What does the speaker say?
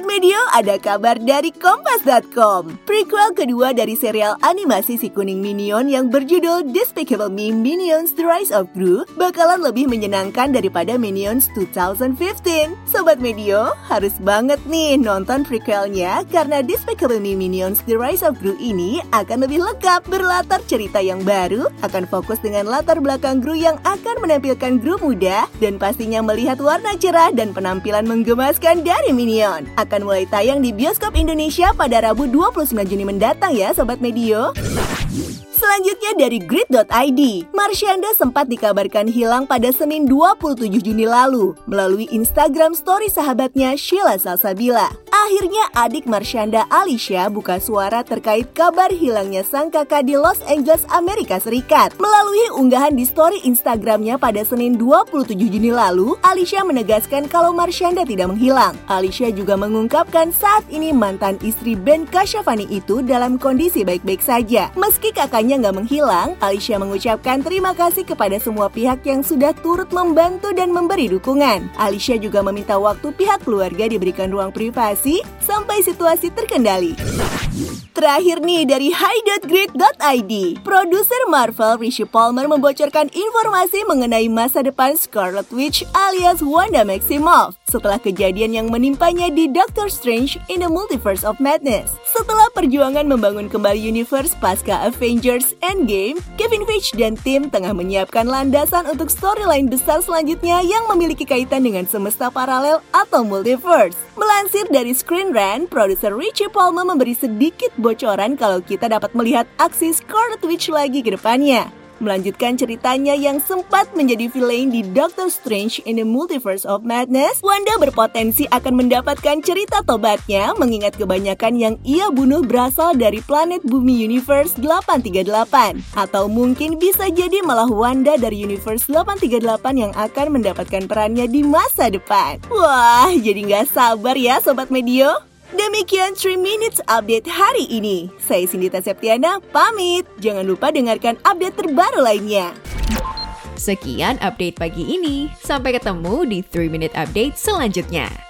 Sobat Medio, ada kabar dari Kompas.com. Prequel kedua dari serial animasi si kuning Minion yang berjudul Despicable Me Minions The Rise of Gru bakalan lebih menyenangkan daripada Minions 2015. Sobat Medio, harus banget nih nonton prequelnya karena Despicable Me Minions The Rise of Gru ini akan lebih lengkap berlatar cerita yang baru, akan fokus dengan latar belakang Gru yang akan menampilkan Gru muda dan pastinya melihat warna cerah dan penampilan menggemaskan dari Minion mulai tayang di bioskop Indonesia pada Rabu 29 Juni mendatang ya Sobat Medio. Selanjutnya dari grid.id, Marsyanda sempat dikabarkan hilang pada Senin 27 Juni lalu melalui Instagram story sahabatnya Sheila Salsabila. Akhirnya adik Marsyanda Alicia buka suara terkait kabar hilangnya sang kakak di Los Angeles, Amerika Serikat. Melalui unggahan di story Instagramnya pada Senin 27 Juni lalu, Alicia menegaskan kalau Marsyanda tidak menghilang. Alicia juga mengungkapkan saat ini mantan istri Ben Kasyafani itu dalam kondisi baik-baik saja. Meski kakaknya nggak menghilang, Alicia mengucapkan terima kasih kepada semua pihak yang sudah turut membantu dan memberi dukungan. Alicia juga meminta waktu pihak keluarga diberikan ruang privasi sampai situasi terkendali. Terakhir nih dari high.grid.id Produser Marvel Rishi Palmer membocorkan informasi mengenai masa depan Scarlet Witch alias Wanda Maximoff setelah kejadian yang menimpanya di Doctor Strange in the Multiverse of Madness. Setelah perjuangan membangun kembali universe pasca Avengers Endgame, Kevin Feige dan tim tengah menyiapkan landasan untuk storyline besar selanjutnya yang memiliki kaitan dengan semesta paralel atau multiverse. Melansir dari Screen Rant, produser Richie Palmer memberi sedikit bocoran kalau kita dapat melihat aksi Scarlet Witch lagi ke depannya. Melanjutkan ceritanya yang sempat menjadi villain di Doctor Strange in the Multiverse of Madness, Wanda berpotensi akan mendapatkan cerita tobatnya mengingat kebanyakan yang ia bunuh berasal dari planet bumi Universe 838. Atau mungkin bisa jadi malah Wanda dari Universe 838 yang akan mendapatkan perannya di masa depan. Wah, jadi nggak sabar ya Sobat Medio. Demikian 3 Minutes Update hari ini. Saya Sindita Septiana, pamit. Jangan lupa dengarkan update terbaru lainnya. Sekian update pagi ini. Sampai ketemu di 3 Minute Update selanjutnya.